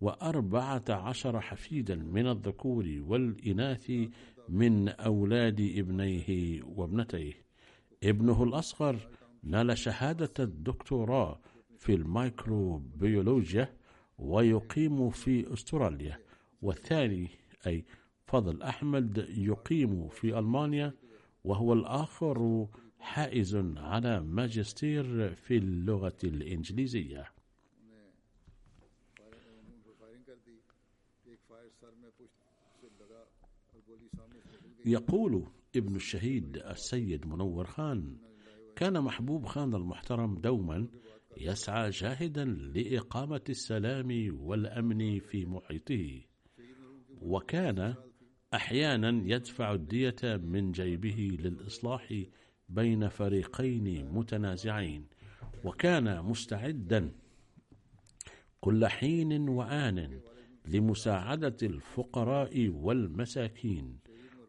وأربعة عشر حفيدا من الذكور والإناث من أولاد ابنيه وابنتيه. ابنه الأصغر نال شهادة الدكتوراه في الميكروبيولوجيا ويقيم في أستراليا. والثاني أي فضل أحمد يقيم في ألمانيا وهو الآخر حائز على ماجستير في اللغة الإنجليزية. يقول ابن الشهيد السيد منور خان كان محبوب خان المحترم دوما يسعى جاهدا لإقامة السلام والأمن في محيطه وكان أحيانا يدفع الدية من جيبه للإصلاح بين فريقين متنازعين وكان مستعدا كل حين وآن لمساعدة الفقراء والمساكين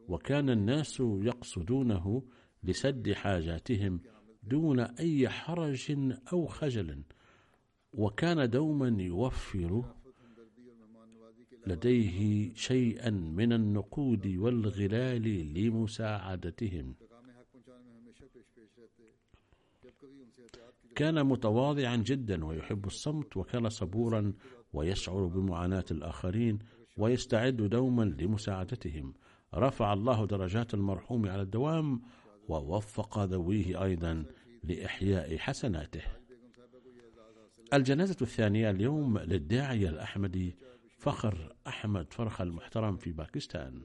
وكان الناس يقصدونه لسد حاجاتهم دون أي حرج أو خجل وكان دوما يوفر لديه شيئا من النقود والغلال لمساعدتهم. كان متواضعا جدا ويحب الصمت وكان صبورا ويشعر بمعاناة الآخرين ويستعد دوما لمساعدتهم. رفع الله درجات المرحوم على الدوام ووفق ذويه أيضا لإحياء حسناته. الجنازة الثانية اليوم للداعية الأحمدي فخر أحمد فرخ المحترم في باكستان.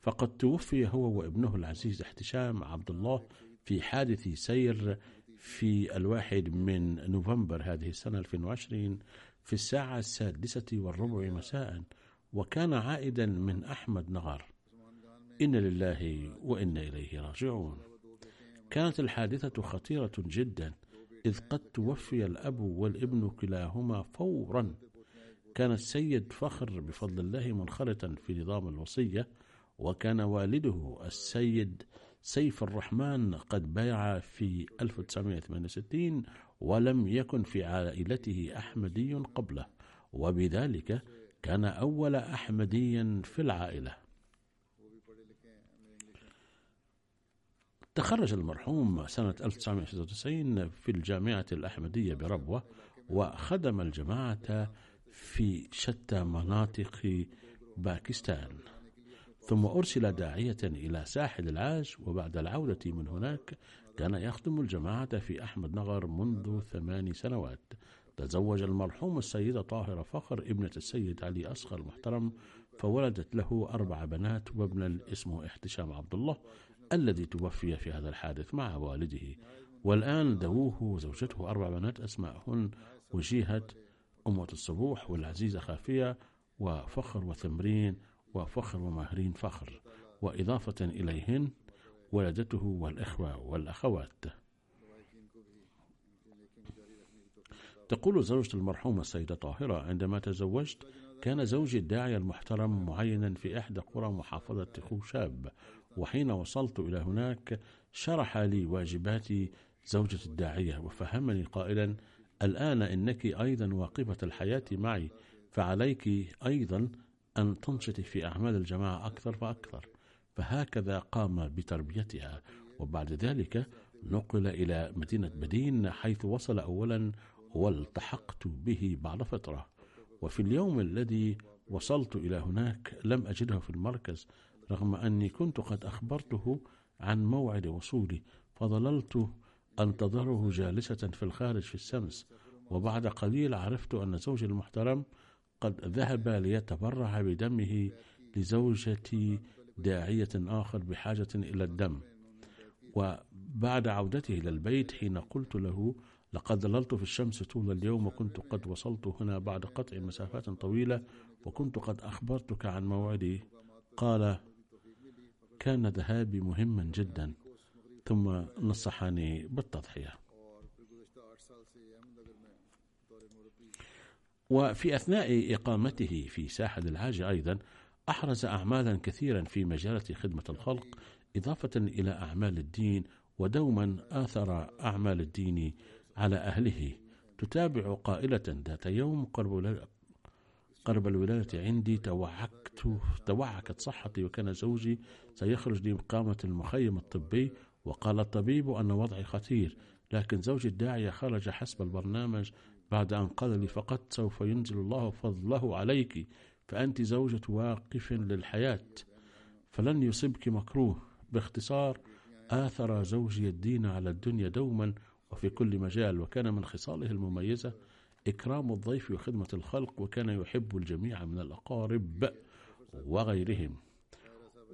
فقد توفي هو وابنه العزيز احتشام عبد الله في حادث سير في الواحد من نوفمبر هذه السنة 2020 في الساعة السادسة والربع مساء وكان عائدا من أحمد نغر إن لله وإنا إليه راجعون. كانت الحادثة خطيرة جدا إذ قد توفي الأب والابن كلاهما فورا. كان السيد فخر بفضل الله منخرطا في نظام الوصية وكان والده السيد سيف الرحمن قد بايع في 1968 ولم يكن في عائلته أحمدي قبله وبذلك كان أول أحمدي في العائلة. تخرج المرحوم سنة 1996 في الجامعة الأحمدية بربوة وخدم الجماعة في شتى مناطق باكستان. ثم أرسل داعية إلى ساحل العاج وبعد العودة من هناك كان يخدم الجماعة في أحمد نغر منذ ثمان سنوات. تزوج المرحوم السيدة طاهرة فخر ابنة السيد علي أصغر المحترم فولدت له أربع بنات وابن اسمه احتشام عبد الله الذي توفي في هذا الحادث مع والده. والآن دووه وزوجته أربع بنات أسماءهن وجيهة أمة الصبوح والعزيزة خافية وفخر وثمرين وفخر وماهرين فخر وإضافة إليهن ولدته والإخوة والأخوات. تقول زوجة المرحومة السيدة طاهرة عندما تزوجت كان زوجي الداعية المحترم معينا في إحدى قرى محافظة خوشاب وحين وصلت إلى هناك شرح لي واجبات زوجة الداعية وفهمني قائلا الآن إنك أيضا واقفة الحياة معي فعليك أيضا أن تنشطي في أعمال الجماعة أكثر فأكثر فهكذا قام بتربيتها وبعد ذلك نقل إلى مدينة بدين حيث وصل أولا والتحقت به بعد فترة. وفي اليوم الذي وصلت إلى هناك لم أجده في المركز رغم أني كنت قد أخبرته عن موعد وصولي فظللت أنتظره جالسة في الخارج في الشمس. وبعد قليل عرفت أن زوجي المحترم قد ذهب ليتبرع بدمه لزوجة داعية آخر بحاجة إلى الدم. وبعد عودته إلى البيت حين قلت له لقد ظللت في الشمس طول اليوم وكنت قد وصلت هنا بعد قطع مسافات طويلة وكنت قد أخبرتك عن موعدي. قال كان ذهابي مهما جدا ثم نصحني بالتضحية. وفي أثناء إقامته في ساحل العاج أيضا أحرز أعمالا كثيرا في مجالة خدمة الخلق إضافة إلى أعمال الدين ودوما آثر أعمال الدين على أهله. تتابع قائلة ذات يوم قرب قرب الولادة عندي توعكت توعكت صحتي وكان زوجي سيخرج لإقامة المخيم الطبي وقال الطبيب أن وضعي خطير لكن زوجي الداعية خرج حسب البرنامج بعد أن قال لي فقط سوف ينزل الله فضله عليك فأنت زوجة واقف للحياة فلن يصبك مكروه. باختصار آثر زوجي الدين على الدنيا دوما وفي كل مجال وكان من خصاله المميزة إكرام الضيف وخدمة الخلق وكان يحب الجميع من الأقارب وغيرهم.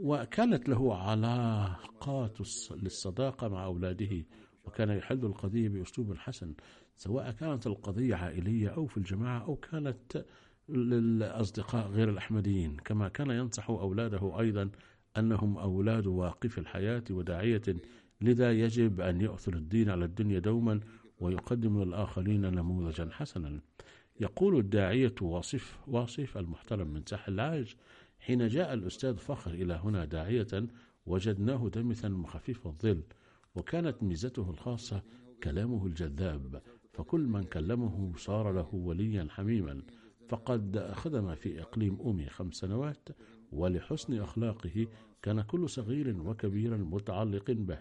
وكانت له علاقات للصداقة مع أولاده وكان يحل القضية بأسلوب حسن. سواء كانت القضية عائلية أو في الجماعة أو كانت للأصدقاء غير الأحمديين كما كان ينصح أولاده أيضا أنهم أولاد واقف الحياة وداعية لذا يجب أن يؤثر الدين على الدنيا دوما ويقدم للآخرين نموذجا حسنا. يقول الداعية واصف واصف المحترم من ساحل العاج حين جاء الأستاذ فخر إلى هنا داعية وجدناه دمثا وخفيف الظل وكانت ميزته الخاصة كلامه الجذاب فكل من كلمه صار له وليا حميما فقد خدم في إقليم أومي خمس سنوات ولحسن أخلاقه كان كل صغير وكبير متعلق به.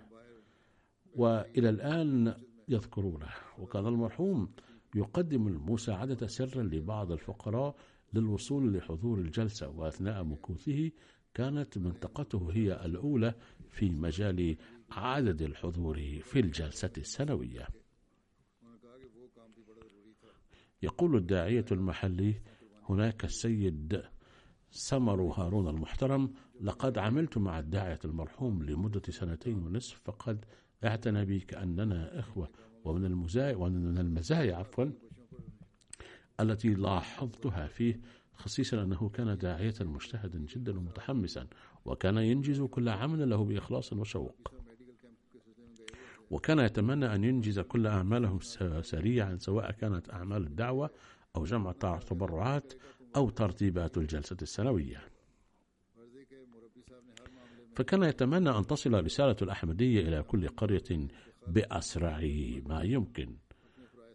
وإلى الآن يذكرونه وكان المرحوم يقدم المساعدة سرا لبعض الفقراء للوصول لحضور الجلسة وأثناء مكوثه كانت منطقته هي الأولى في مجال عدد الحضور في الجلسة السنوية. يقول الداعية المحلي هناك السيد سمر هارون المحترم لقد عملت مع الداعية المرحوم لمدة سنتين ونصف فقد اعتنى بي كأننا إخوة ومن المزايا ومن المزايا عفوا التي لاحظتها فيه خصيصا أنه كان داعية مجتهدا جدا ومتحمسا وكان ينجز كل عمل له بإخلاص وشوق. وكان يتمنى أن ينجز كل أعماله سريعا سواء كانت أعمال الدعوة أو جمع التبرعات أو ترتيبات الجلسة السنوية. فكان يتمنى أن تصل رسالة الأحمدية إلى كل قرية بأسرع ما يمكن.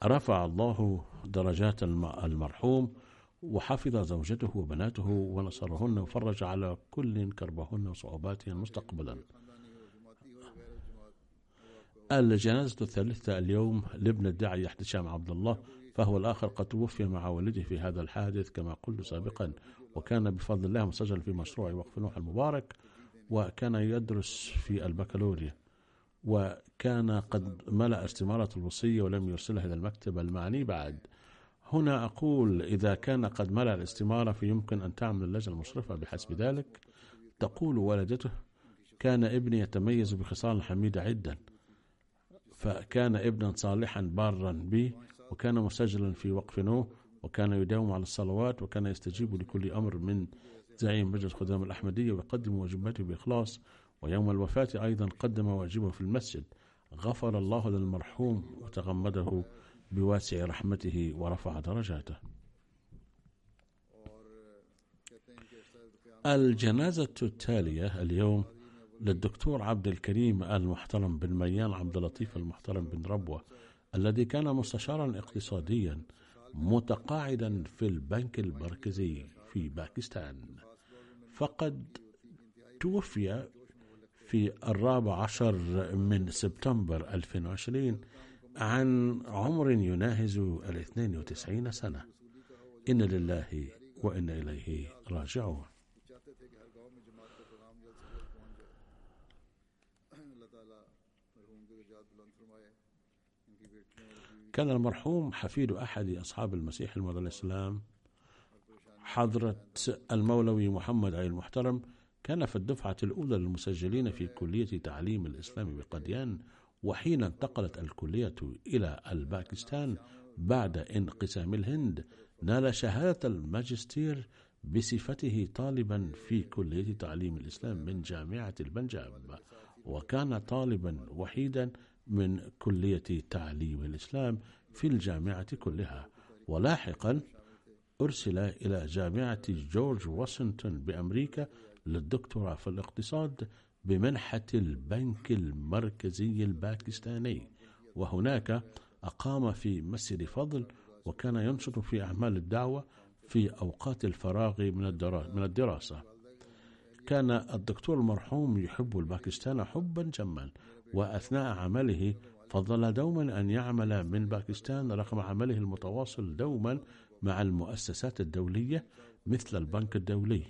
رفع الله درجات المرحوم وحفظ زوجته وبناته ونصرهن وفرج على كل كربهن وصعوباتهن مستقبلا. الجنازة الثالثة اليوم لابن الداعي احتشام عبد الله فهو الآخر قد توفي مع والده في هذا الحادث كما قلت سابقا وكان بفضل الله مسجل في مشروع وقف نوح المبارك وكان يدرس في البكالوريا وكان قد ملأ استمارة الوصية ولم يرسلها إلى المكتب المعني بعد. هنا أقول إذا كان قد ملأ الاستمارة فيمكن أن تعمل اللجنة المشرفة بحسب ذلك. تقول والدته كان ابني يتميز بخصال حميدة عدا. فكان ابنا صالحا بارا بي وكان مسجلا في وقف نوح وكان يداوم على الصلوات وكان يستجيب لكل أمر من زعيم مجلس خدام الأحمدية ويقدم واجباته بإخلاص. ويوم الوفاة أيضا قدم واجبه في المسجد. غفر الله للمرحوم وتغمده بواسع رحمته ورفع درجاته. الجنازة التالية اليوم للدكتور عبد الكريم المحترم بن ميان عبد اللطيف المحترم بن ربوة الذي كان مستشارا اقتصاديا متقاعدا في البنك المركزي في باكستان. فقد توفي في الرابع عشر من سبتمبر 2020 عن عمر يناهز ال 92 سنة. إن لله وإنا إليه راجعون. كان المرحوم حفيد أحد أصحاب المسيح الموعود عليه السلام حضرة المولوي محمد علي المحترم كان في الدفعة الأولى للمسجلين في كلية تعليم الإسلام بقديان وحين انتقلت الكلية إلى الباكستان بعد انقسام الهند نال شهادة الماجستير بصفته طالبا في كلية تعليم الإسلام من جامعة البنجاب وكان طالبا وحيدا من كلية تعليم الإسلام في الجامعة كلها. ولاحقا أرسل إلى جامعة جورج واشنطن بأمريكا للدكتوراه في الاقتصاد بمنحة البنك المركزي الباكستاني. وهناك أقام في مسجد فضل وكان ينشط في أعمال الدعوة في أوقات الفراغ من الدرا- من الدراسة. كان الدكتور المرحوم يحب الباكستان حبا جما. وأثناء عمله فضل دوما أن يعمل من باكستان رغم عمله المتواصل دوما مع المؤسسات الدولية مثل البنك الدولي.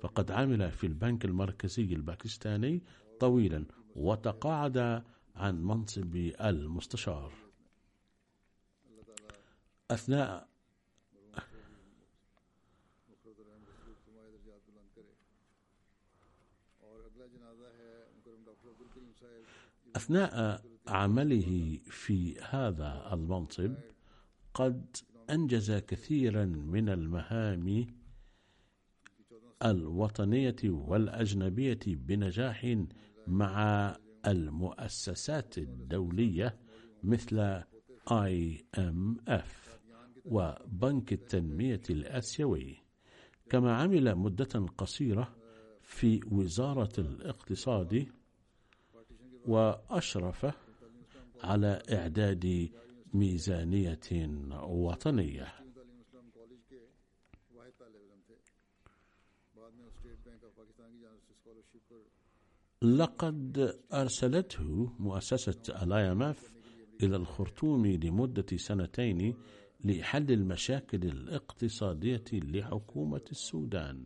فقد عمل في البنك المركزي الباكستاني طويلا وتقاعد عن منصب المستشار. أثناء أثناء عمله في هذا المنصب قد أنجز كثيرا من المهام الوطنية والأجنبية بنجاح مع المؤسسات الدولية مثل IMF وبنك التنمية الآسيوي. كما عمل مدة قصيرة في وزارة الاقتصاد وأشرف على إعداد ميزانية وطنية. لقد أرسلته مؤسسة الايمف إلى الخرطوم لمدة سنتين لحل المشاكل الاقتصادية لحكومة السودان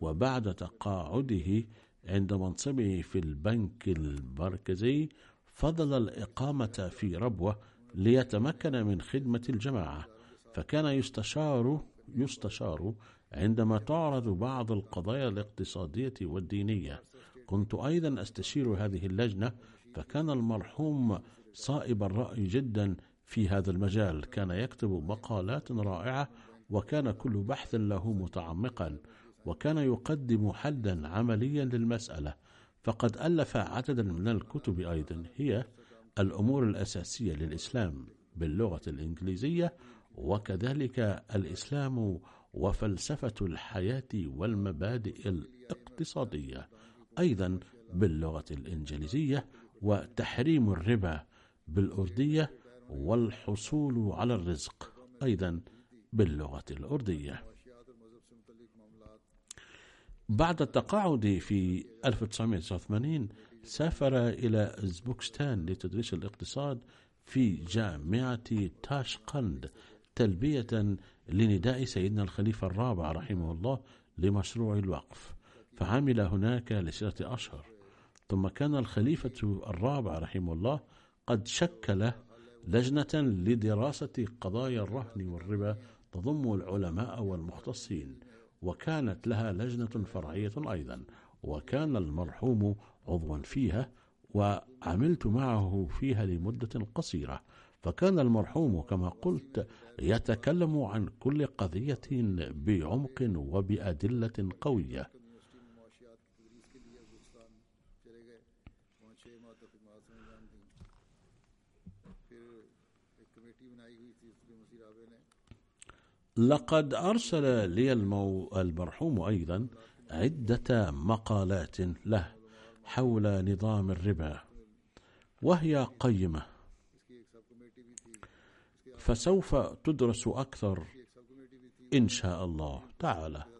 وبعد تقاعده عند منصبه في البنك المركزي فضل الإقامة في ربوة ليتمكن من خدمة الجماعة فكان يستشار يستشار عندما تعرض بعض القضايا الاقتصادية والدينية. كنت أيضا أستشير هذه اللجنة فكان المرحوم صائب الرأي جدا في هذا المجال. كان يكتب مقالات رائعة وكان كل بحث له متعمقا. وكان يقدم حلا عمليا للمسألة فقد ألف عددا من الكتب أيضا هي الأمور الأساسية للإسلام باللغة الإنجليزية وكذلك الإسلام وفلسفة الحياة والمبادئ الاقتصادية أيضا باللغة الإنجليزية وتحريم الربا بالأردية والحصول على الرزق أيضا باللغة الأردية. بعد التقاعد في 1989 سافر إلى أوزبكستان لتدريس الاقتصاد في جامعة تاشقند تلبية لنداء سيدنا الخليفة الرابع رحمه الله لمشروع الوقف. فعمل هناك لستة أشهر. ثم كان الخليفة الرابع رحمه الله قد شكل لجنة لدراسة قضايا الرهن والربا تضم العلماء والمختصين. وكانت لها لجنة فرعية أيضا وكان المرحوم عضوا فيها وعملت معه فيها لمدة قصيرة. فكان المرحوم كما قلت يتكلم عن كل قضية بعمق وبأدلة قوية. لقد أرسل لي المو... المرحوم أيضا عدة مقالات له حول نظام الربا وهي قيمة. فسوف تدرس أكثر إن شاء الله تعالى.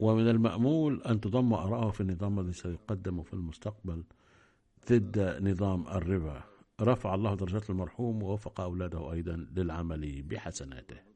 ومن المأمول أن تضم آراءه في النظام الذي سيقدم في المستقبل ضد نظام الربا رفع الله درجات المرحوم ووفق أولاده أيضا للعمل بحسناته